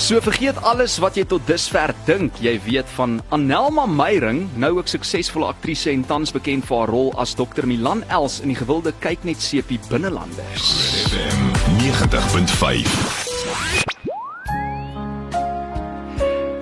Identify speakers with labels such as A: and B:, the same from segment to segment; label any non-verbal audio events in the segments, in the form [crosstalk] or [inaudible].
A: So vergeet alles wat jy tot dusver dink jy weet van Anelma Meyering, nou ook suksesvolle aktrise en tans bekend vir haar rol as Dr Milan Els in die gewilde kyknet sepie Binnelanders.
B: FM 90.5.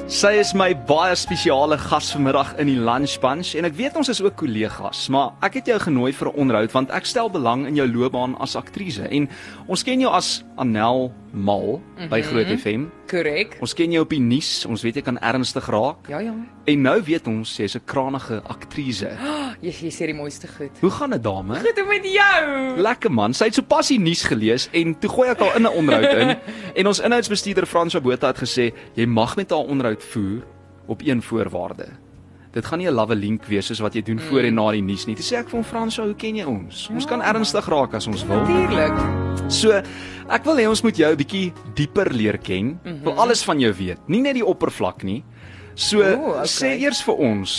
A: Sy is my baie spesiale gas vanmiddag in die Lunch Bunch en ek weet ons is ook kollegas, maar ek het jou genooi vir 'n onderhoud want ek stel belang in jou loopbaan as aktrise en ons ken jou as Anel Mal mm -hmm. by Groot FM.
C: Korrek.
A: Ons ken jou op die nuus, ons weet jy kan ernstig raak.
C: Ja ja.
A: En nou weet ons jy's 'n krangige aktrise. [gasps]
C: Jy jy sê die mooiste goed.
A: Hoe gaan dit, dame?
C: Goed met jou.
A: Lekker man. Sy het sopas die nuus gelees en toe gooi ek haar in 'n onderhoud in [laughs] en ons inhoudsbestuurder Frans Botha het gesê jy mag met haar onderhoud voer op een voorwaarde. Dit gaan nie 'n lawwe link wees soos wat jy doen voor en na die nuus nie. Toe sê ek vir hom Frans, hoe ken jy ons? Ons kan ernstig raak as ons wil.
C: Natuurlik.
A: So, ek wil hê ons moet jou 'n bietjie dieper leer ken.
C: Mhm.
A: Wil alles van jou weet, nie net die oppervlak nie. So,
C: Ooh, okay.
A: sê eers vir ons,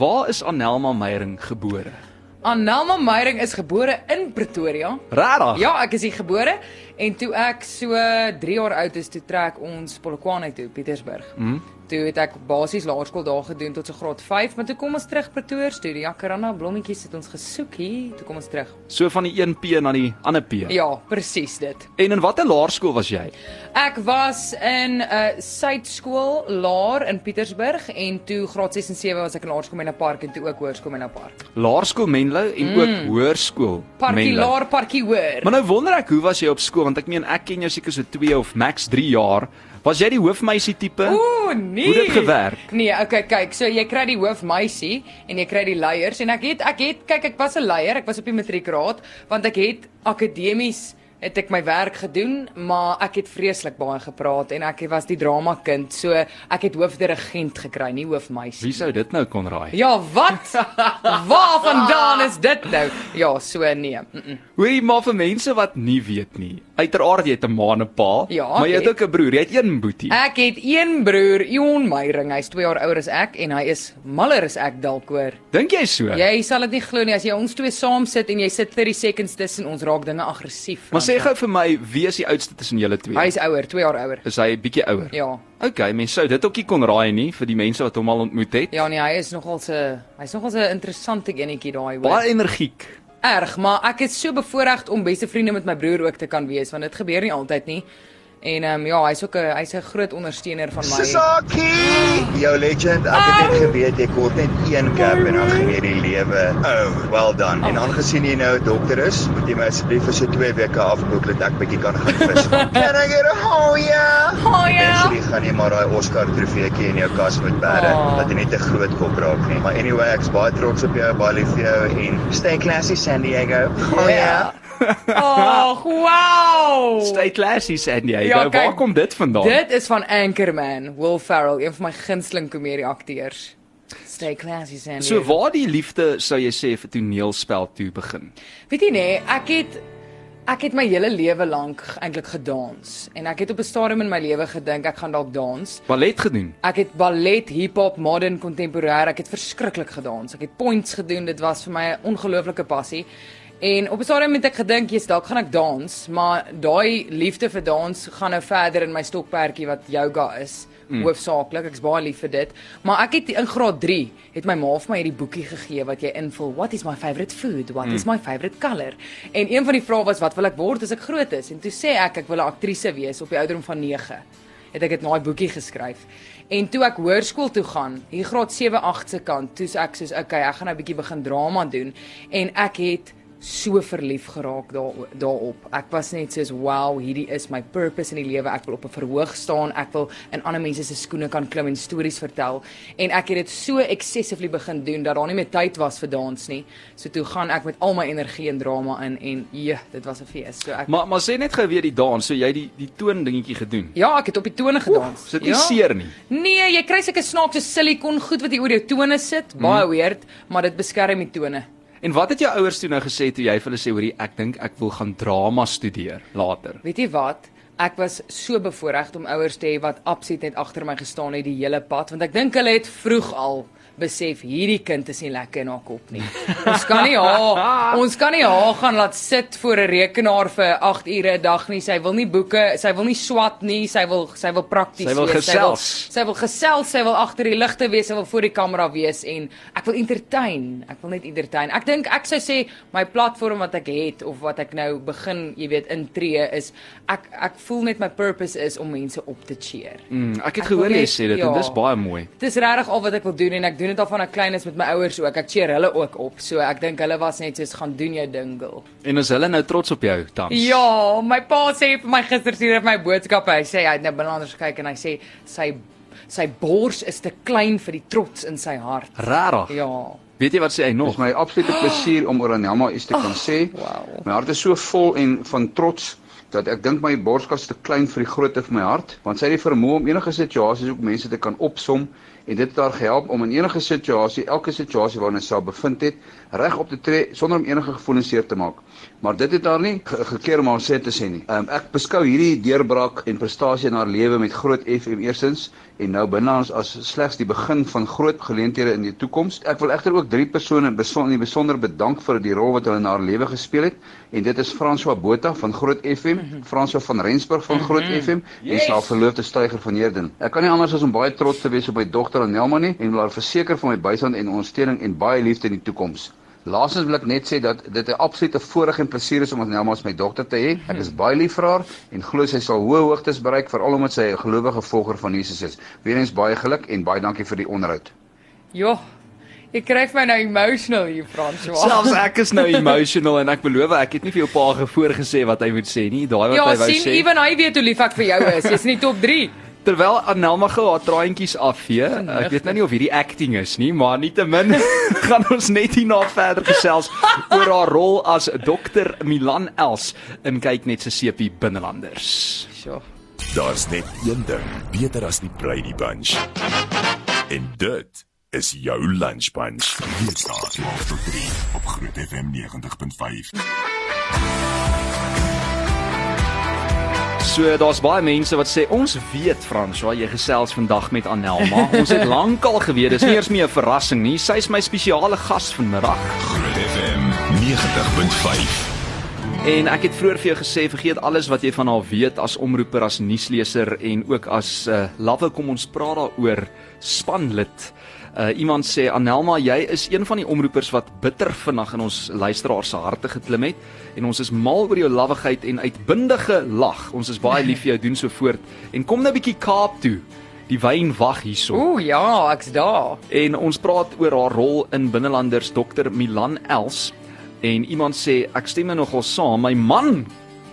A: waar is Anelma Meyering gebore?
C: Annelma Meyering is gebore in Pretoria.
A: Regtig?
C: Ja, ek is hier gebore en toe ek so 3 jaar oud is, toe trek ons Polokwane toe, Pietersburg. Mm. Toe het ek basies laerskool daar gedoen tot so graad 5, maar toe kom ons terug Pretoria toe. Die Jacaranda blommetjies het ons gesoek hier, toe kom ons terug.
A: So van die een P na die ander P.
C: Ja, presies dit.
A: En in watter laerskool was jy?
C: Ek was in 'n uh, Suidskool Laar in Pietersburg en toe graad 6 en 7 was ek in Laerskool Menlo Park en toe ook Hoërskool Menlo Park.
A: Laerskool Menlo en mm. ook hoërskool
C: Parkie
A: Menlo.
C: Laar, Parkie Hoër.
A: Maar nou wonder ek, hoe was jy op skool want ek meen ek ken jou seker so 2 of max 3 jaar. Was jy die hoofmeisie tipe?
C: Ooh, nee.
A: Hoe het dit gewerk?
C: Nee, okay, kyk, so jy kry die hoofmeisie en jy kry die leiers en ek het ek het kyk ek was 'n leier, ek was op die matriekraad want ek het akademies het ek my werk gedoen, maar ek het vreeslik baie gepraat en ek was die drama kind, so ek het hoofdirigent gekry, nie hoofmeisie.
A: Wie sou dit nou kon raai?
C: Ja, wat? [laughs] Waar vandaan is dit nou? Ja, so nee. Mm -mm.
A: Hoorie, maar vir mense wat nie weet nie. Uiteraard jy het 'n ma en 'n pa,
C: Ja,
A: maar jy het
C: het.
A: ook 'n broer. Jy het een boetie.
C: Ek het een broer, Ion Meyring. Hy's 2 jaar ouer as ek en hy is maller as ek dalk hoor.
A: Dink jy so?
C: Jy sal dit nie glo nie as jy ons twee saam sit en jy sit 30 seconds tussen ons raak dinge aggressief.
A: Maar sê gou vir my, wie is die oudste tussen julle twee?
C: Hy's ouer, 2 jaar ouer.
A: is hy bietjie ouer.
C: Ja.
A: Okay, mense sou dit ook nie kon raai nie vir die mense wat hom al ontmoet het.
C: Ja nee, hy is nogal se hy's nogal 'n interessante enetjie daai hoor.
A: Baie energiek.
C: Erg, maar ek is so bevoorreg om beste vriende met my broer ook te kan wees want dit gebeur nie altyd nie. En ehm um, ja, hy's ook 'n hy's 'n groot ondersteuner van my.
D: Sasaki, jou legend. Ek het net geweet jy kort net een cap en dan jy die lewe. Oh, well done. En aangesien jy nou 'n dokter is, moet jy my asseblief vir so 2 weke afboek dat ek bietjie kan gaan vis. [laughs] Can I get a oh yeah?
C: Oh ja.
D: Actually gaan jy maar daai Oscar trofeetjie in jou kas moet bære
C: Oh.
D: dat jy net 'n groot kop raak nie. Maar anyway, ek's baie trots op jou, baie lief vir jou en stay classy San Diego. Oh yeah.
C: Ag, [laughs] wow.
A: Stay classy sê jy.
C: Ja,
A: nou, waar kom dit vandaan?
C: Dit is van Anchorman, Will Ferrell, een van my gunsteling komedie akteurs. Stay classy Sandy.
A: So waar die liefde sou jy sê vir toneelspel toe begin?
C: Weet jy nee, ek het ek het my hele lewe lank eintlik gedans en ek het op 'n stadium in my lewe gedink ek gaan dalk dans.
A: Ballet gedoen.
C: Ek het ballet, hip-hop, modern, kontemporêr, ek het verskriklik gedans. Ek het points gedoen. Dit was vir my 'n ongelooflike passie. En op 'n stadium het ek gedink, "Jy's dalk gaan ek dans," maar daai liefde vir dans gaan nou verder in my stokperdjie wat yoga is. Mm. Hoofsaaklik, ek's baie lief vir dit. Maar ek het in graad 3 het my ma vir my hierdie boekie gegee wat jy invul. What is my favorite food? What mm. is my favorite color? En een van die vrae was wat wil ek word as ek groot is? En toe sê ek ek wil 'n aktrise wees op die ouderdom van 9 het ek dit na 'n boekie geskryf. En toe ek hoërskool toe gaan, hier graad 7 8 se kant, toe's ek soos okay, ek gaan nou 'n bietjie begin drama doen en ek het so verlief geraak daar daarop. Ek was net soos wow, hierdie is my purpose in die lewe. Ek wil op 'n verhoog staan. Ek wil in ander mense se skoene kan klim en stories vertel. En ek het dit so excessively begin doen dat daar nie meer tyd was vir dans nie. So toe gaan ek met al my energie in drama in en ja, dit was 'n fees. So ek
A: Maar maar sê net gou weer die dans, so jy die die toon dingetjie gedoen.
C: Ja, ek het op die tone gedans.
A: Is dit nie
C: ja.
A: seer nie?
C: Nee, jy kry seker snaakse silikon goed wat jy oor jou tone sit. Baie
A: Mhm.
C: weird, maar dit beskerm die tone.
A: En wat het jou ouers toe nou gesê toe jy vir hulle sê hoorie ek dink ek wil gaan drama studeer later?
C: Weet jy wat? ek was so bevoorreg om ouers te hê wat absoluut net agter my gestaan het die hele pad want ek dink hulle het vroeg al besef hierdie kind is nie lekker in haar kop nie. Ons kan nie haar [laughs] ons kan nie haar gaan laat sit voor 'n rekenaar vir 8 ure 'n dag nie. Sy wil nie boeke, sy wil nie swat nie, sy wil sy wil prakties
A: Sy wil
C: wees. Sy wil,
A: gesels.
C: sy wil gesels, sy wil agter die ligte wees, sy wil voor die kamera wees en ek wil entertain. Ek wil net entertain. Ek dink ek sou sê my platform wat ek het of wat ek nou begin, jy weet, intree is ek ek voel net my purpose is om mense op te cheer.
A: Mm, ek het
C: Ek
A: gehoor jy sê dit
C: ja.
A: en dis baie mooi.
C: Dis regtig al wat ek wil doen en ek doen dit al van ek klein is met my ouers ook. Ek cheer hulle ook op. So ek dink hulle was net soos gaan doen jou ding, girl.
A: En is hulle nou trots op jou tans?
C: Ja, my pa sê vir my gister stuur hy my boodskappe. Hy sê hy het nou binnelanders gekyk en hy sê sy sy bors is te klein vir die trots in sy hart.
A: Rarig.
C: Ja.
A: Weet jy wat sê hy nog?
E: is my absolute plesier om oor Anelma iets te kan sê.
C: wow.
E: My hart is so vol en van trots dat ek dink my borskas te klein vir die grootte van my hart, want sy het die vermoë om enige situasies ook mense te kan opsom en dit het haar gehelp om in enige situasie, elke situasie waarin sy bevind het, reg op te tree sonder om enige gevoelens seer te maak. Maar dit het haar nie ge- gekeer om haar sê te sê nie. Um, ek beskou hierdie deurbraak en prestasie in haar lewe met groot FM eerstens en nou binne ons as slegs die begin van groot geleenthede in die toekoms. Ek wil egter ook drie persone beson in besonder bedank vir die rol wat hulle in haar lewe gespeel het en dit is François Botha van Groot FM, François van Rensburg van Groot FM en sy verloofde Stryger van Heerden. Ek kan nie anders as om baie trots te wees op my dogter Anelma nie en wil haar verseker van my bystand en ondersteuning en baie liefde in die toekoms. Laastens wil ek net sê dat dit 'n absolute voorreg en plesier is om Anelma as my dogter te hê. Ek is baie lief vir haar en glo sy sal hoë hoogtes bereik veral omdat sy 'n gelowige volger van Jesus is. Weerens baie geluk en baie dankie vir die onderhoud.
C: Jo. Ek kry my nou emotional hier, François.
A: Selfs ek is nou [laughs] emotional en ek beloof ek het nie vir jou pa gevoorgesê wat hy moet sê nie. Daai wat
C: Ja,
A: hy wou
C: sien,
A: sê.
C: ewen hy weet hoe lief ek vir jou is. Jy's in die top 3.
A: Terwyl Anelma gou haar traantjies afvee, ek weet nou nie of hierdie acting is nie, maar nietemin [laughs] gaan ons net hierna verder gesels oor haar rol as Dr Milan Els in kyk net se sepie binnelanders.
C: Sjoe.
B: Daar's net een ding beter as die Brady Bunch. En dit is jou lunch bunch. Hier staan 12 tot 3 op Groot FM 90.5.
A: So daar's baie mense wat sê ons weet François, jy gesels vandag met Anelma. Ons het [laughs] lankal geweet, dis nie eers meer 'n verrassing nie. Sy's my spesiale gas vanmiddag.
B: Groot FM 90.5.
A: En ek het vroeër vir jou gesê, vergeet alles wat jy van haar weet as omroeper, as nuusleser en ook as uh, lawwe kom ons praat daaroor spanlid. Uh, iemand sê Anelma, jy is een van die omroepers wat bitter vinnig in ons luisteraars se harte geklim het en ons is mal oor jou lawwigheid en uitbundige lag. Ons is baie lief vir jou doen so voort en kom nou 'n bietjie Kaap toe. Die wyn wag hierso.
C: Ooh ja, ek's daar.
A: En ons praat oor haar rol in Binnelanders Dr Milan Els en iemand sê ek stem nou nogal saam my man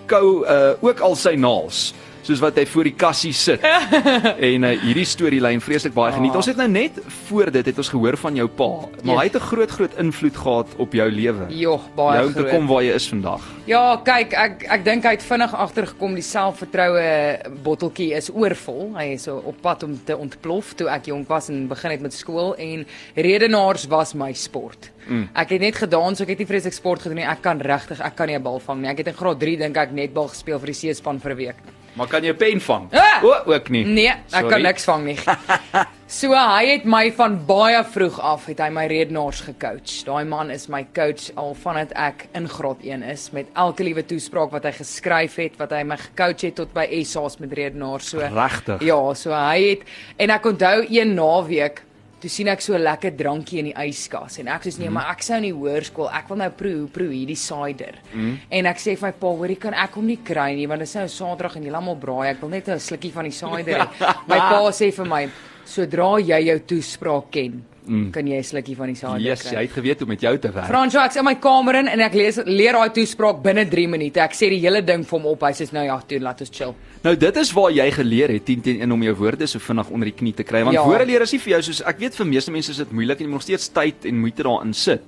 A: kou uh, ook al sy naels soos wat hy voor die kassie sit. [laughs] en uh, hierdie storielyn vreeslik baie geniet.
C: Ah.
A: Ons het nou net voor dit het ons gehoor van jou pa, maar
C: Ja.
A: hy het 'n groot groot invloed gehad op jou lewe.
C: Joh, baie
A: Jou te
C: groot.
A: kom waar jy is vandag.
C: Ja, kyk, ek ek dink hy het vinnig agtergekom die selfvertroue botteltjie is oorvol. Hy is so op pad om te ontplof toe ek jonk was en begin het met skool en redenaars was my sport. Mm. Ek het net gedans, ek het nie vreeslik sport gedoen nie. Ek kan regtig, ek kan nie 'n bal vang nie. Ek het in graad 3 dink ek netbal gespeel vir die C-span vir 'n week.
A: Maar kan jy 'n pen vang?
C: Ah!
A: O, ook nie.
C: Nee, ek
A: Sorry.
C: kan niks vang nie. [laughs] So hy het my van baie vroeg af het hy my redenaars gecoach. Daai man is my coach al vandat ek in graad 1 is met elke liewe toespraak wat hy geskryf het, wat hy my gecoach het tot by SA's met redenaars. So
A: Regtig?
C: Ja, so hy het en ek onthou een naweek Toe sien ek so 'n lekker drankie in die yskas en ek sê nee, maar ek sou in die hoërskool, ek wil nou proe, proe hierdie cider. Mm. En ek sê vir my pa, hoorie kan ek hom nie kry nie want dit is nou Saterdag en jy almal braai, ek wil net 'n slukkie van die cider hê. [laughs] my pa sê vir my, sodra jy jou toespraak ken, mm. kan jy 'n slukkie van die cider
A: Yes,
C: kry.
A: jy het geweet hoe met jou te werk.
C: Fransjo, ek's in my kamer in en ek lees leer daai toespraak binne 3 minute. Ek sê die hele ding vir hom op. Hy sê nou ja, toe laat ons chill.
A: Nou dit is waar jy geleer het 10 teen 1 om jou woorde so vinnig onder die knie te kry want ja.
C: Ja.
A: woorde leer is nie vir jou soos ek weet vir meeste mense is dit moeilik en jy moet nog steeds tyd en moeite daarin sit.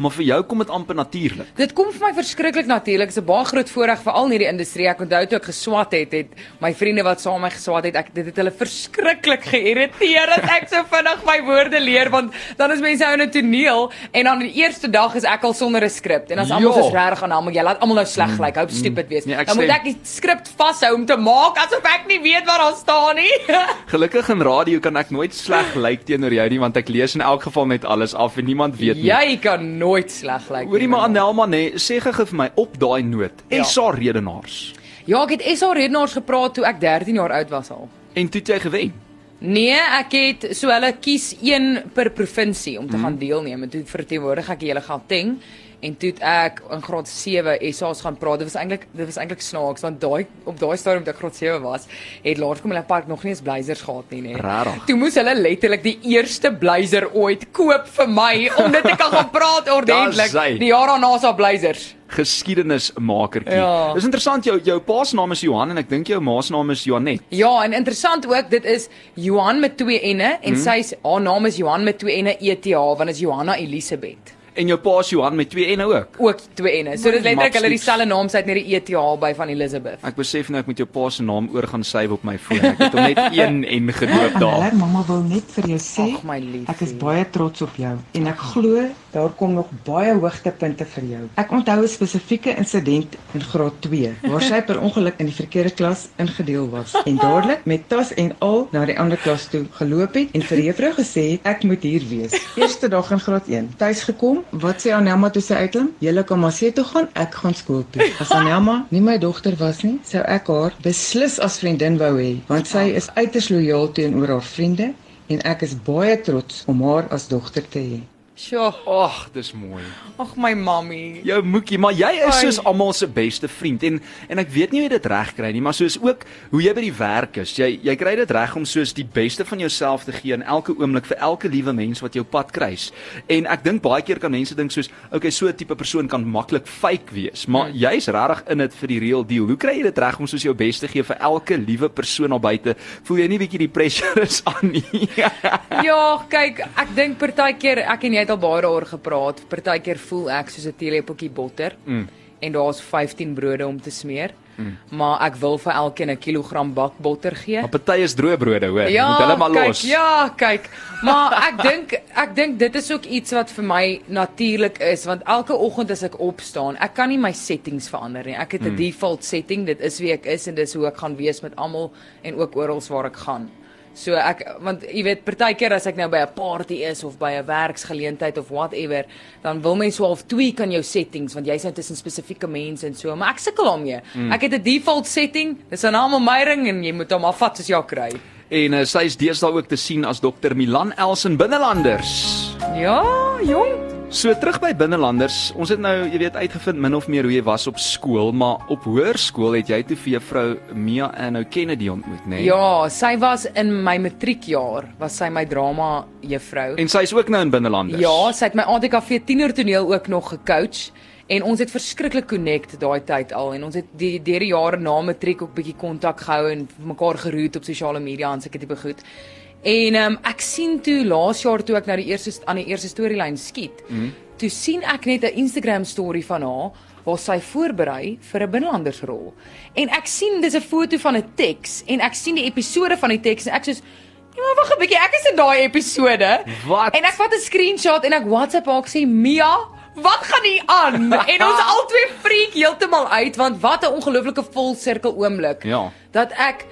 A: Maar vir jou kom dit amper natuurlik.
C: Dit kom vir my verskriklik natuurlik. Dit is 'n baie groot voorreg veral in hierdie industrie. Ek onthou toe ek geswat het, het my vriende wat saam met my geswat het, ek dit het hulle verskriklik geïrriteer dat ek so vinnig my woorde leer want dan is mense nou in 'n toneel en dan die eerste dag is ek al sonder 'n skrip en as almal
A: Ja.
C: soos regtig aan almal jy laat almal nou sleg lyk, hou stupid wees.
A: Nee,
C: dan moet ek die skrip vashou om te maak asof ek nie weet wat daar staan nie. [laughs]
A: Gelukkig in radio kan ek nooit sleg lyk teenoor jou nie want ek lees in elk geval net alles af en niemand weet nie.
C: jy kan nooit sleg lyk.
A: Hoorie
C: nie,
A: maar
C: man.
A: Anelma nê, sê gou vir my op daai noot.
C: Ja.
A: SA redenaars.
C: Ja, ek het SA redenaars gepraat toe ek 13 jaar oud was al.
A: En toe het jy gewen.
C: Nee, ek het so hulle kies een per provinsie om te
A: Mhm.
C: gaan deelneem en toe verteenwoordig ek die hele Gauteng en toe ek in graad 7 SA's gaan praat. Dit was eintlik dit was eintlik snaaks want daai op daai stadium toe ek graad 7 was, het Laerskool Park nog nie eens blazers gehad nie, nee.
A: Rarig.
C: Toe moes hulle letterlik die eerste blazer ooit koop vir my om dit te kan gaan praat [laughs] ordentlik.
A: Daar.
C: Die jaar daarna sa blazers.
A: Geskiedenismakertjie.
C: Ja.
A: Dis interessant jou jou pa se naam is Johan en ek dink jou ma se naam is Joanet.
C: Ja, en interessant ook, dit is Johan met twee N'e en
A: Mhm.
C: sy haar naam is Johan met twee N'e ETH, want is Johanna Elisabeth.
A: En jou pa is Johan met twee N'e ook.
C: Ook twee N'e. So dit letterlik hulle dieselfde naam het net die ETH by van Elizabeth.
A: Ek besef nou ek moet jou pa se naam oor gaan save op my foon. Ek het hom net [laughs] een en gedoop daar.
F: Annelie, mamma wil net vir jou sê,
C: Ag, my liefie.
F: ek is baie trots op jou en ek glo daar kom nog baie hoogtepunte vir jou. Ek onthou 'n spesifieke insident in graad 2 waar sy per ongeluk in die verkeerde klas ingedeel was en dadelik met tas en al na die ander klas toe geloop het en vir die juffrou gesê het ek moet hier wees. Eerste dag in graad 1, tuis gekom, wat sê Anelma toe sy uitklim? Julle kan maar see toe gaan, ek gaan skool toe. [laughs] As Anelma nie my dogter was nie, sou ek haar beslis as vriendin wou hê, want sy is uiters lojaal teenoor haar vriende en ek is baie trots om haar as dogter te hê.
C: Sjoe,
A: Ag, dis mooi.
C: ag my mammie.
A: Jou moekie, maar jy is
C: Ai.
A: soos almal se beste vriend en en ek weet nie hoe jy dit reg kry nie, maar soos ook hoe jy by die werk is. Jy jy kry dit reg om soos die beste van jouself te gee in elke oomblik vir elke liewe mens wat jou pad kruis. En ek dink baie keer kan mense dink soos, okay, so 'n tipe persoon kan maklik fake wees, maar
C: Hmm.
A: jy's regtig in dit vir die real deal. Hoe kry jy dit reg om soos jou bes te gee vir elke liewe persoon daar buite? Voel jy nie bietjie die pressure is aan nie? [laughs]
C: Ja, kyk, ek dink partykeer ek en jy het al baie daaroor gepraat. Partykeer voel ek soos 'n teelepeltjie botter. Mm. En daar's 15 brode om te smeer. Mm. Maar ek wil vir elkeen 'n kilogram bakbotter gee.
A: maar party is droë brode, hoor.
C: Ja,
A: Moet hulle maar
C: kyk,
A: los.
C: Ja, kyk. Maar ek [laughs] dink ek dink dit is ook iets wat vir my natuurlik is want elke oggend as ek opstaan, ek kan nie my settings verander nie. Ek het 'n
A: Hmm.
C: default setting, dit is wie ek is en dis hoe ek gaan wees met almal en ook oral waar ek gaan. So ek want jy weet partykeer as ek nou by 'n party is of by 'n werksgeleentheid of whatever, dan wil mense so half tweak aan jou settings want jy's nou tussen spesifieke mense en so, maar ek sukkel daarmee.
A: Hmm.
C: Ek het 'n default setting, dis 'n naam op my ring en jy moet hom afvat soos jy kry.
A: En uh, sy is deesdae ook te sien as Dr Milan Elsen Binnelanders.
C: Ja, jong.
A: So terug by Binnelanders, ons het nou, jy weet, uitgevind min of meer hoe jy was op skool, maar op hoërskool het jy toe vir juffrou Mia Anno Kennedy ontmoet, né? Nee?
C: Ja, sy was in my matriekjaar, was sy my drama juffrou.
A: En sy is ook nou in Binnelanders.
C: Ja, sy het my ATKV tienertoneel ook nog gecoach en ons het verskriklik connect daai tyd al en ons het die deur die jare na matriek ook bietjie kontak gehou en mekaar geroet op sosiale media en sulke tipe goed. En um, ek sien toe laas jaar toe ek nou die eerste aan die eerste storielyn skiet, mm. toe sien ek net 'n Instagram storie van haar waar sy voorberei vir 'n binnelandersrol. En ek sien dis 'n foto van 'n teks en ek sien die episode van die teks en ek soos Ja, maar wag 'n bietjie, ek is in daai episode.
A: Wat?
C: En ek vat 'n screenshot en ek WhatsApp haar ek sê Mia, wat gaan hier aan? [laughs] en ons albei freak heeltemal uit want wat 'n ongelooflike volsirkel oomblik.
A: Ja.
C: Dat ek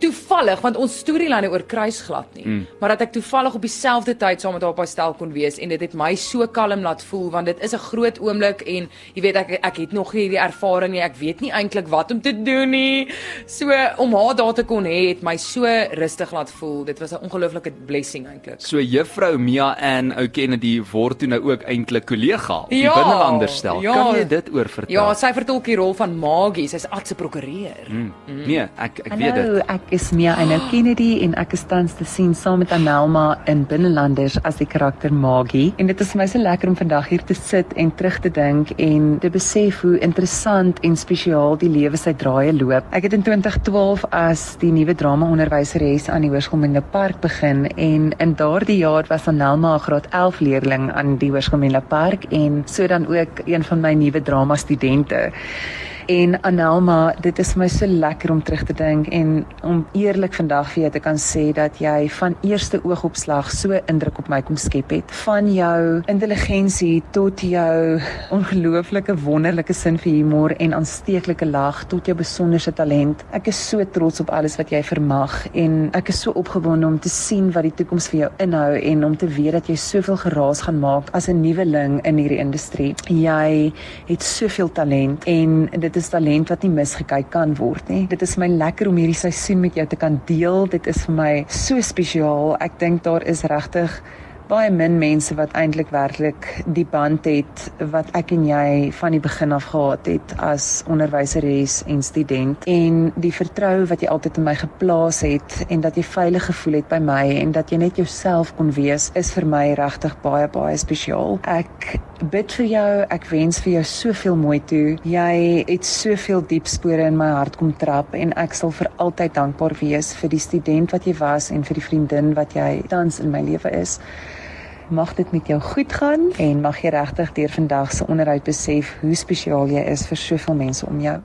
C: toevallig want ons storielyne oor kruis glad nie, mm. maar dat ek toevallig op dieselfde tyd saam met haar op haar stel kon wees en dit het my so kalm laat voel want dit is 'n groot oomblik en jy weet ek ek het nog nie die ervaring nie, ek weet nie eintlik wat om te doen nie. So om haar daar te kon hê het my so rustig laat voel. Dit was 'n ongelooflike blessing eintlik.
A: So juffrou Mia Ann Kennedy word toe nou ook eintlik kollega op die
C: Ja,
A: Binnelanders stel.
C: ja.
A: Kan jy dit oor vertel?
C: Ja, sy vertolk die rol van Maggie, sy's arts prokureur.
A: Mm. Nee, ek ek weet
G: Hallo,
A: dit.
G: ek is Mia Anno Kennedy en ek is tans te sien saam met Anelma in Binnelanders as die karakter Maggie. En dit is vir my so lekker om vandag hier te sit en terug te dink en te besef hoe interessant en spesiaal die lewe sy draaie loop. Ek het in 2012 as die nuwe drama-onderwyseres aan die Hoërskool Menlo Park begin en in daardie jaar was Anelma 'n graad 11 leerling aan die Hoërskool Menlo Park en so dan ook een van my nuwe drama studente. En Anelma, dit is vir my so lekker om terug te dink en om eerlik vandag vir jou te kan sê dat jy van eerste oogopslag so indruk op my kom skep het. Van jou intelligensie tot jou ongelooflike wonderlike sin vir humor en aansteeklike lag tot jou besonderse talent. Ek is so trots op alles wat jy vermag en ek is so opgewonde om te sien wat die toekoms vir jou inhou en om te weet dat jy soveel geraas gaan maak as 'n nuweling in hierdie industrie. Jy het soveel talent en dit is talent wat nie misgekyk kan word nie. Dit is my lekker om hierdie seisoen met jou te kan deel. Dit is vir my so spesiaal. Ek dink daar is regtig baie min mense wat eintlik werklik die band het wat ek en jy van die begin af gehad het as onderwyseres en student en die vertroue wat jy altyd in my geplaas het en dat jy veilig gevoel het by my en dat jy net jouself kon wees is vir my regtig baie baie spesiaal. Ek bid vir jou, ek wens vir jou soveel mooi toe. Jy het soveel diep spore in my hart kom trap en ek sal vir altyd dankbaar wees vir die student wat jy was en vir die vriendin wat jy tans in my lewe is. Mag dit met jou goed gaan en mag jy regtig deur vandag se onderhoud besef hoe spesiaal jy is vir soveel mense om jou.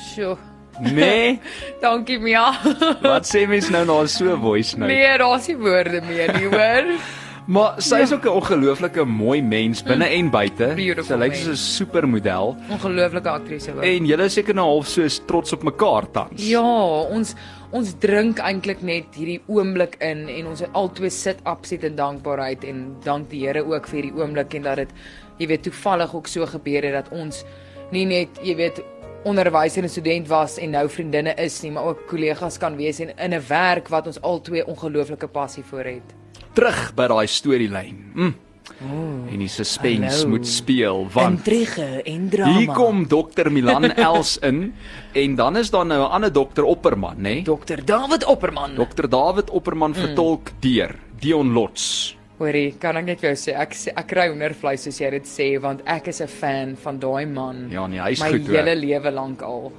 C: Sjoe.
A: Nee, [laughs]
C: Dankie Mia. [laughs]
A: wat sê mens nou na so 'n voice note?
C: Nee, daar's nie woorde meer nie, hoor. [laughs]
A: Maar sy is ook 'n ongelooflike mooi mens binne en buite.
C: Beautiful
A: Sy lyk soos 'n supermodel
C: Ongelooflike aktrise hoor.
A: en julle is seker nou half so trots op mekaar tans.
C: Ja, ons ons drink eintlik net hierdie oomblik in en ons albei sit absoluut in dankbaarheid en dank die Here ook vir hierdie oomblik en dat dit jy weet toevallig ook so gebeur het dat ons nie net jy weet onderwyser en student was en nou vriendinne is nie, maar ook kollegas kan wees en in 'n werk wat ons albei ongelooflike passie vir het.
A: Terug by daai storielyn. Mm. Oh, en die suspense
C: hallo.
A: moet speel want
C: Intrige en drama.
A: hier kom dokter Milan [laughs] Els in en dan is daar nou 'n ander dokter Opperman, nê? Nee?
C: Dr. David Opperman.
A: Dokter David Opperman
C: Mm.
A: vertolk deur Dion Lots.
C: Hoorie, kan ek net vir jou sê ek ek kry hoendervleis soos jy dit sê want ek is 'n fan van daai man.
A: Ja, nee, hy's
C: my
A: goed, hoor.
C: hele lewe lank al.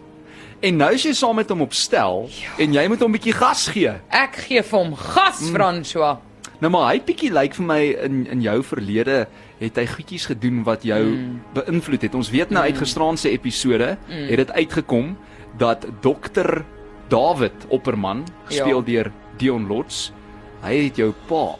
A: En nou is jy saam met hom op stel
C: Ja.
A: en jy moet hom 'n bietjie gas gee.
C: Ek gee vir hom gas, mm. François.
A: Nou maar hy bietjie lyk vir my in in jou verlede het hy goedjies gedoen wat jou mm. beïnvloed het. Ons weet nou uit gisteraand se episode mm. het dit uitgekom dat dokter David Opperman gespeel
C: Ja.
A: deur Dion Lots, hy het jou pa.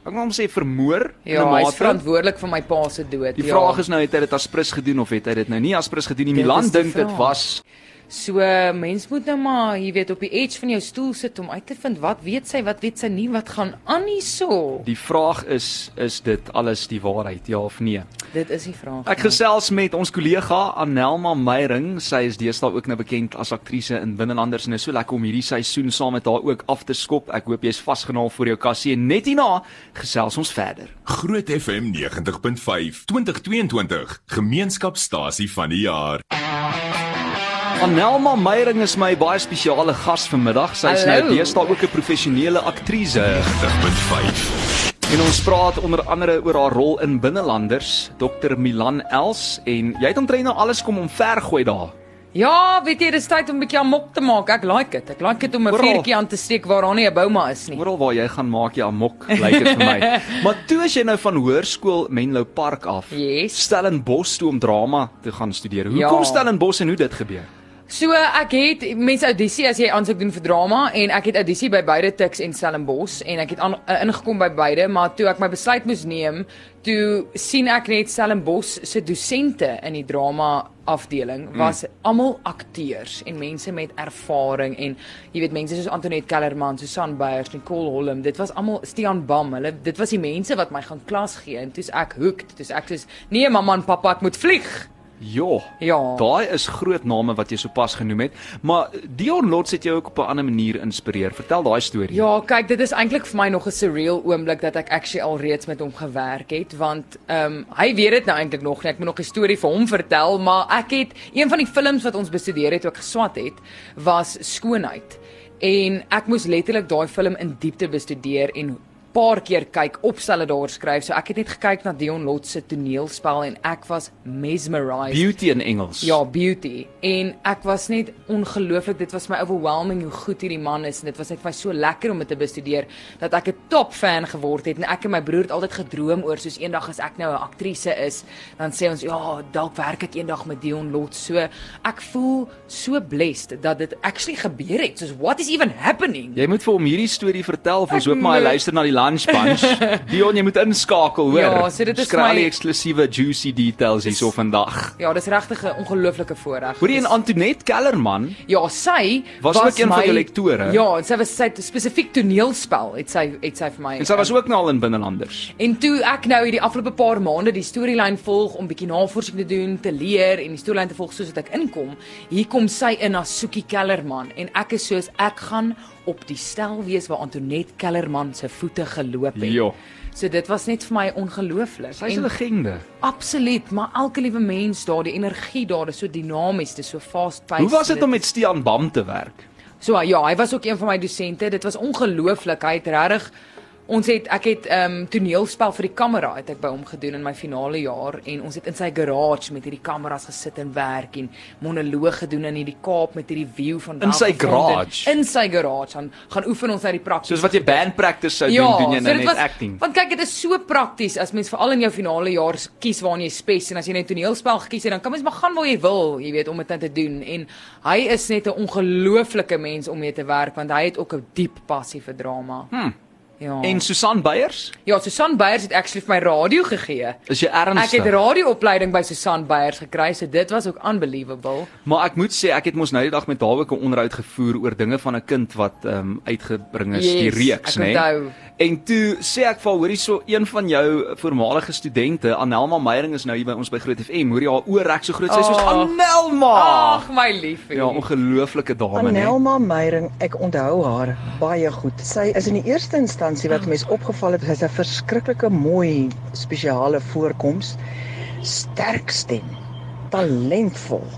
A: Ek wil hom sê vermoor in
C: Ja,
A: 'n
C: hy's
A: mate.
C: verantwoordelik vir my pa se dood.
A: Die
C: ja.
A: vraag is nou het hy dit as prins gedoen of het hy dit nou nie as prins gedoen nie? Milan dink dit was
C: So mens moet nou maar, jy weet, op die edge van jou stoel sit om uit te vind wat weet sy, wat weet sy nie, wat gaan aan hierso.
A: die vraag is is dit alles die waarheid ja of nee?
C: Dit is die vraag.
A: Ek gesels met ons kollega Anelma Meyring. Sy is deesdae ook nou bekend as aktrise in Binnelanders en is so lekker om hierdie seisoen saam met haar ook af te skop. Ek hoop jy's vasgenaal vir jou kassie en net hierna gesels ons verder.
B: Groot FM 90.5 2022 Gemeenskapstasie van die jaar.
A: Anelma Meyring is my baie spesiale gas vanmiddag. Sy is nou deesdae ook 'n professionele aktrise.
B: 90.5
A: En ons praat onder andere oor haar rol in Binnelanders, Dr Milan Els en jy het omtrent nou alles kom omvergooi daar.
C: Ja, weet jy, dis tyd om 'n bietjie amok te maak. Ek like dit. Ek like dit om 'n vuurtjie aan te steek waar daar nie 'n bouma is nie.
A: Oral waar jy gaan maak jy amok, lyk dit vir my. [laughs] maar toe as jy nou van hoërskool Menlo Park af,
C: Yes.
A: Stellenbosch toe om drama te gaan studeer. Hoe
C: Ja.
A: Stellenbosch en hoe dit gebeur?
C: So ek het mense audisie as jy aansoek doen vir drama en ek het audisie by beide Tuks en Stellenbosch en ek het aan, uh, ingekom by beide maar toe ek my besluit moes neem toe sien ek net Stellenbosch se dosente in die drama afdeling was mm. almal akteurs en mense met ervaring en jy weet mense soos Antoinette Kellerman, Susan Beyers, Nicole Holm, dit was almal Stian Bam, hulle dit was die mense wat my gaan klas gee en toe's ek hooked, toe's ek soos nee mamma en pappa ek moet vlieg.
A: Jo.
C: Ja.
A: Daai is groot name wat jy sopas genoem het, maar Dion Lots het jou ook op 'n ander manier inspireer. Vertel daai storie.
C: Ja, kyk, dit is eintlik vir my nog 'n surreal oomblik dat ek actually al reeds met hom gewerk het want ehm um, hy weet dit nou eintlik nog nie. Ek moet nog 'n storie vir hom vertel, maar ek het een van die films wat ons bestudeer het, ook geswat het, was Skoonheid. En ek moes letterlik daai film in diepte bestudeer en paar keer kyk, opstelle daar skryf. So ek het net gekyk na Dion Lot se toneelspel en ek was mesmerized.
A: Beauty in Engels.
C: Ja, beauty. En ek was net ongelooflik. Dit was my overwhelming hoe goed hierdie man is en dit was net vir my so lekker om dit te bestudeer dat ek 'n top fan geword het en ek en my broer het altyd gedroom oor soos eendag as ek nou 'n aktrise is, dan sê ons ja, dalk werk ek eendag met Dion Lot. So ek voel so blessed dat dit actually gebeur het. Soos what is even happening?
A: Jy moet vir hom hierdie storie vertel vir ons hoop maar hy luister na die lunch bunch. [laughs] Dion, jy moet inskakel, hoor.
C: Ja, so dit is
A: Skry
C: my-
A: eksklusiewe juicy details hierso vandag.
C: Ja, dis regtig 'n ongelooflike voorreg.
A: Hoorie en Antoinette Kellerman,
C: Ja, sy
A: Was ook een van jou lektore?
C: Ja, sy was sy spesifiek toneelspel het sy het sy vir my.
A: en sy was
C: ehm,
A: ook nou al in binnelanders.
C: En toe ek nou hierdie afgelope paar maande die storielyn volg om bietjie navorsing te doen, te leer en die storielyn te volg soos wat ek inkom, hier kom sy in as Soekie Kellerman en ek is soos ek gaan op die stel wees waar Antoinette Kellerman se voete geloop het.
A: Ja.
C: So dit was net vir my ongelooflik.
A: Sy's 'n legende.
C: Absoluut, maar elke liewe mens daar, die energie daar, is so dinamies, dit is so fast-paced.
A: Hoe was dit
C: Dit
A: om met Stian Bam te werk?
C: So ja, hy was ook een van my dosente. Dit was ongelooflik. Hy het regtig ons het ek het ehm um, toneelspel vir die kamera het ek by hom gedoen in my finale jaar en ons het in sy garage met hierdie kameras gesit en werk en monoloog gedoen in hierdie Kaap met hierdie view van
A: In sy garage?
C: In sy garage. Dan gaan oefen ons uit die prakties.
A: Soos wat jy band practice sou doen, doen jy nou net acting.
C: Want kyk, dit is so prakties as mens veral in jou finale jaar kies waar jy spes en as jy net toneelspel gekies het, dan kan mens maar gaan waar jy wil, jy weet, om dit net te doen. En hy is net 'n ongelooflike mens om mee te werk want hy het ook 'n diep passie vir drama.
A: Hm.
C: Ja.
A: En Susan Beyers?
C: ja, Susan Beyers het actually vir my radio gegee.
A: Is jy
C: Ek
A: ernstig?
C: het radioopleiding by Susan Beyers gekry, so dit was ook unbelievable.
A: Maar ek moet sê ek het mos nou die dag met haar ook 'n onderhoud gevoer oor dinge van 'n kind wat ehm um, uitgebring is die
C: Yes,
A: reeks,
C: ek
A: né?
C: onthou.
A: En toe sê ek vir hoorie so een van jou voormalige studente, Anelma Meyering is nou hier by ons by Groot FM. Hoorie haar oë rek so groot, sy sê soos
C: Oh.
A: Anelma.
C: Ag, my liefie.
A: Ja, ongelooflike dame, né?
H: Anelma Meyering, ek onthou haar baie goed. Sy is in die eerste instansie wat mens opgeval het, sy's 'n verskriklike mooi spesiale voorkoms, sterk stem, talentvol.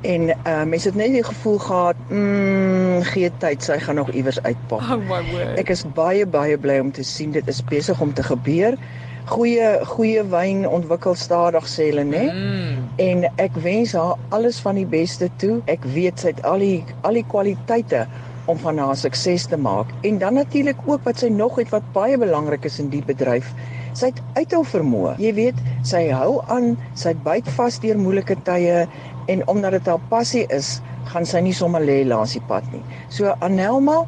H: En uh mense het net die gevoel gehad, mm, gee tyd, sy gaan nog iewers uitpak.
C: Oh my word.
H: Ek is baie baie bly om te sien dit is besig om te gebeur. Goeie goeie wyn ontwikkel stadig sê hulle, né?
C: Mm.
H: En ek wens haar alles van die beste toe. Ek weet sy het al die al die kwaliteite om van haar sukses te maak. En dan natuurlik ook wat sy nog het wat baie belangrik is in die bedryf. Sy het uithou vermoë. Jy weet, sy hou aan, sy byt vas deur moeilike tye en omdat dit haar passie is, gaan sy nie sommer lê langs die pad nie. So Anelma,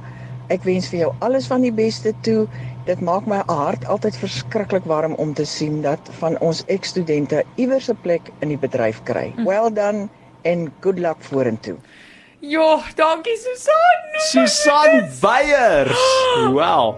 H: ek wens vir jou alles van die beste toe. Dit maak my hart altyd verskriklik warm om te sien dat van ons ex-studente iewers 'n plek in die bedryf kry. Well done and good luck vorentoe.
C: Ja, dankie Susan.
A: Susan Beyers. [gasps] Wow.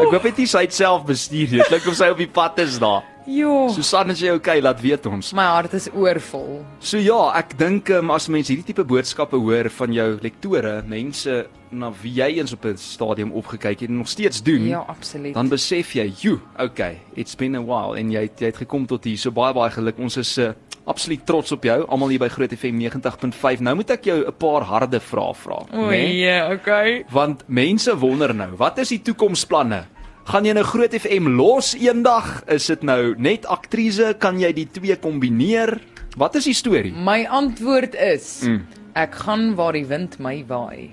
A: Ek hoop dit is sy self bestuur. Dit klink of sy op die pad is daar.
C: Ja.
A: Susan, is jy okay? Laat weet ons.
C: My hart is oorvol.
A: So ja, ek dink um, as mense hierdie tipe boodskappe hoor van jou lektore, mense na wie jy eens op 'n stadium opgekyk het en nog steeds doen,
C: Ja, absoluut.
A: dan besef jy, "Jo, okay, it's been a while en jy het- jy het gekom tot hier. So baie baie geluk. Ons is uh, absoluut trots op jou, almal hier by Groot FM 90.5. Nou moet ek jou 'n paar harde vrae vra,
C: O, ja, okay.
A: Want mense wonder nou, wat is die toekomsplanne? Gaan jy nou Groot FM los eendag? Is dit nou net aktrise? Kan jy die twee kombineer? Wat is die storie?
C: My antwoord is
A: Mm.
C: ek gaan waar die wind my waai.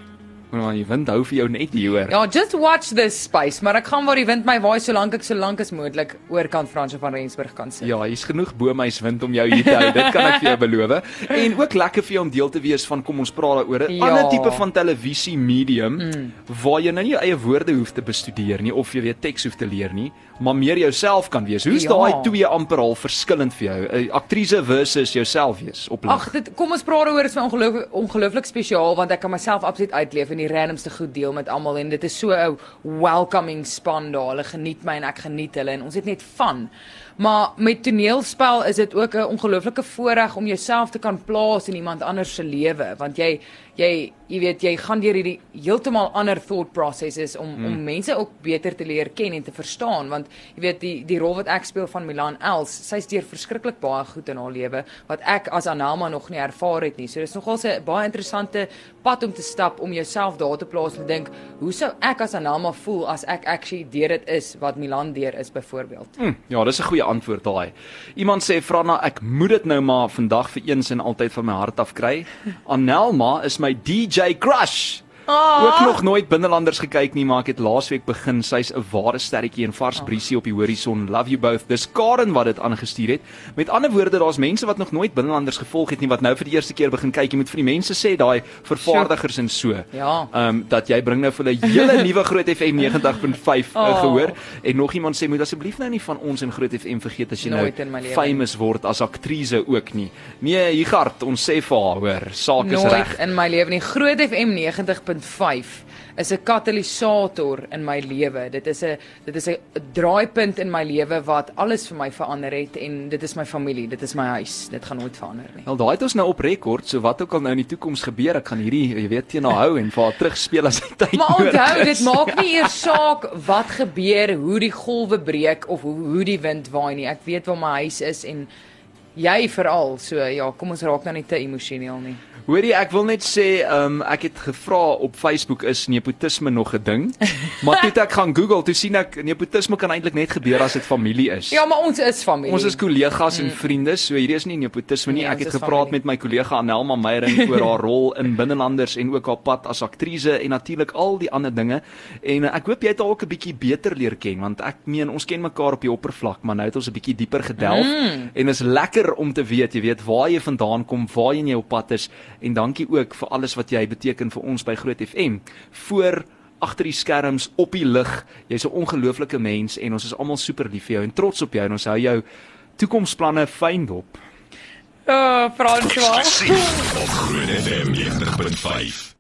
A: Maar die wind hou vir jou net hier hoor.
C: Ja, just watch this space, maar ek gaan waar die wind my waai solank ek solank as moontlik oorkant Fransjo van Rensburg kan sit.
A: Ja, hier's genoeg bomeiswind om jou hier te hou. Dit kan ek vir jou beloof. En ook lekker vir jou om deel te wees van kom ons praat daaroor 'n
C: Ja.
A: ander tipe van televisie medium mm. waar jy nou nie jou eie woorde hoef te bestudeer nie of jy weet teks hoef te leer nie, maar meer jouself kan wees. Hoe's
C: Ja.
A: daai twee amper al verskillend vir jou? 'n Aktrise versus jouself wees op lig.
C: Ag, dit kom ons praat daaroor, is vir ongelooflik ongelooflik spesiaal want ek kan myself absoluut uitleef en die randomste goed deel met almal en dit is so 'n welcoming span daar. Hulle geniet my en ek geniet hulle en ons het net van. Maar met toneelspel is dit ook 'n ongelooflike voorreg om jouself te kan plaas in iemand anders se lewe want jy jy jy weet jy gaan deur hierdie heeltemal ander thought processes om mm. om mense ook beter te leer ken en te verstaan want jy weet die die rol wat ek speel van Milan Els sy's deur verskriklik baie goed in haar lewe wat ek as Anelma nog nie ervaar het nie so dis nogal 'n baie interessante pad om te stap om jouself myself daar te plaas en dink, hoe sou ek as Anelma voel as ek actually deur dit is wat Milan deur is byvoorbeeld?
A: Hm, ja, dis 'n goeie antwoord daai. Iemand sê Franna, ek moet dit nou maar vandag vir eens en altyd van my hart af kry. Anelma is my DJ crush.
C: Oh.
A: Ook nog nooit binnelanders gekyk nie, maar ek het laasweek begin. Sy's 'n ware sterretjie en vars briesie op die horison. Love you both. Dis Karen wat dit aangestuur het. Met ander woorde, daar's mense wat nog nooit binnelanders gevolg het nie wat nou vir die eerste keer begin kyk. Jy moet vir die mense sê daai vervaardigers en so.
C: Ja.
A: Ehm um, dat jy bring nou vir hulle hele [laughs] nuwe Groot FM 90.5 uh,
C: Oh.
A: gehoor en nog iemand sê moet asseblief nou nie van ons en Groot FM vergeet as jy
C: Nooit
A: nou
C: lewe nie.
A: famous word as aktrise ook nie. Nee, Higard, ons sê vir haar, hoor, saak is
C: Nooit
A: reg.
C: in my lewe nie. Groot FM 90.5 is 'n katalisator in my lewe. Dit is 'n dit is 'n draaipunt in my lewe wat alles vir my verander het en dit is my familie, dit is my huis. Dit gaan nooit verander nie.
A: Wel, daai het ons nou op rekord, so wat ook al nou in die toekoms gebeur, ek gaan hierdie, jy weet, teen haar hou en vir haar terugspeel as hy tyd
C: Maar onthou, dit maak nie eers saak wat gebeur, hoe die golwe breek of hoe hoe die wind waai nie. Ek weet waar my huis is en jy veral. So ja, kom ons raak nou nie te emosioneel nie.
A: Hoorie, ek wil net sê, ehm um, ek het gevra op Facebook is nepotisme nog 'n ding? maar toe ek gaan Google, toe sien ek nepotisme kan eintlik net gebeur as dit familie is.
C: Ja, maar ons is familie.
A: Ons is kollegas en vriende, so hierdie is nie nepotisme nie.
C: Nee,
A: Ek het gepraat
C: familie.
A: met my kollega Anelma Meyering oor haar rol in Binnelanders en ook haar pad as aktrise en natuurlik al die ander dinge. En uh, ek hoop jy het haar ook 'n bietjie beter leer ken want ek meen ons ken mekaar op die oppervlak, maar nou het ons 'n bietjie dieper gedelf mm. en is lekker om te weet, jy weet waar jy vandaan kom, waarheen jy op pad is en dankie ook vir alles wat jy beteken vir ons by Groot FM. Voor agter die skerms op die lig. Jy's 'n ongelooflike mens en ons is almal super lief vir jou en trots op jou en ons hou jou toekomsplanne fyn dop.
C: Oh, François.
B: Eksklusief op Groot FM 90.5.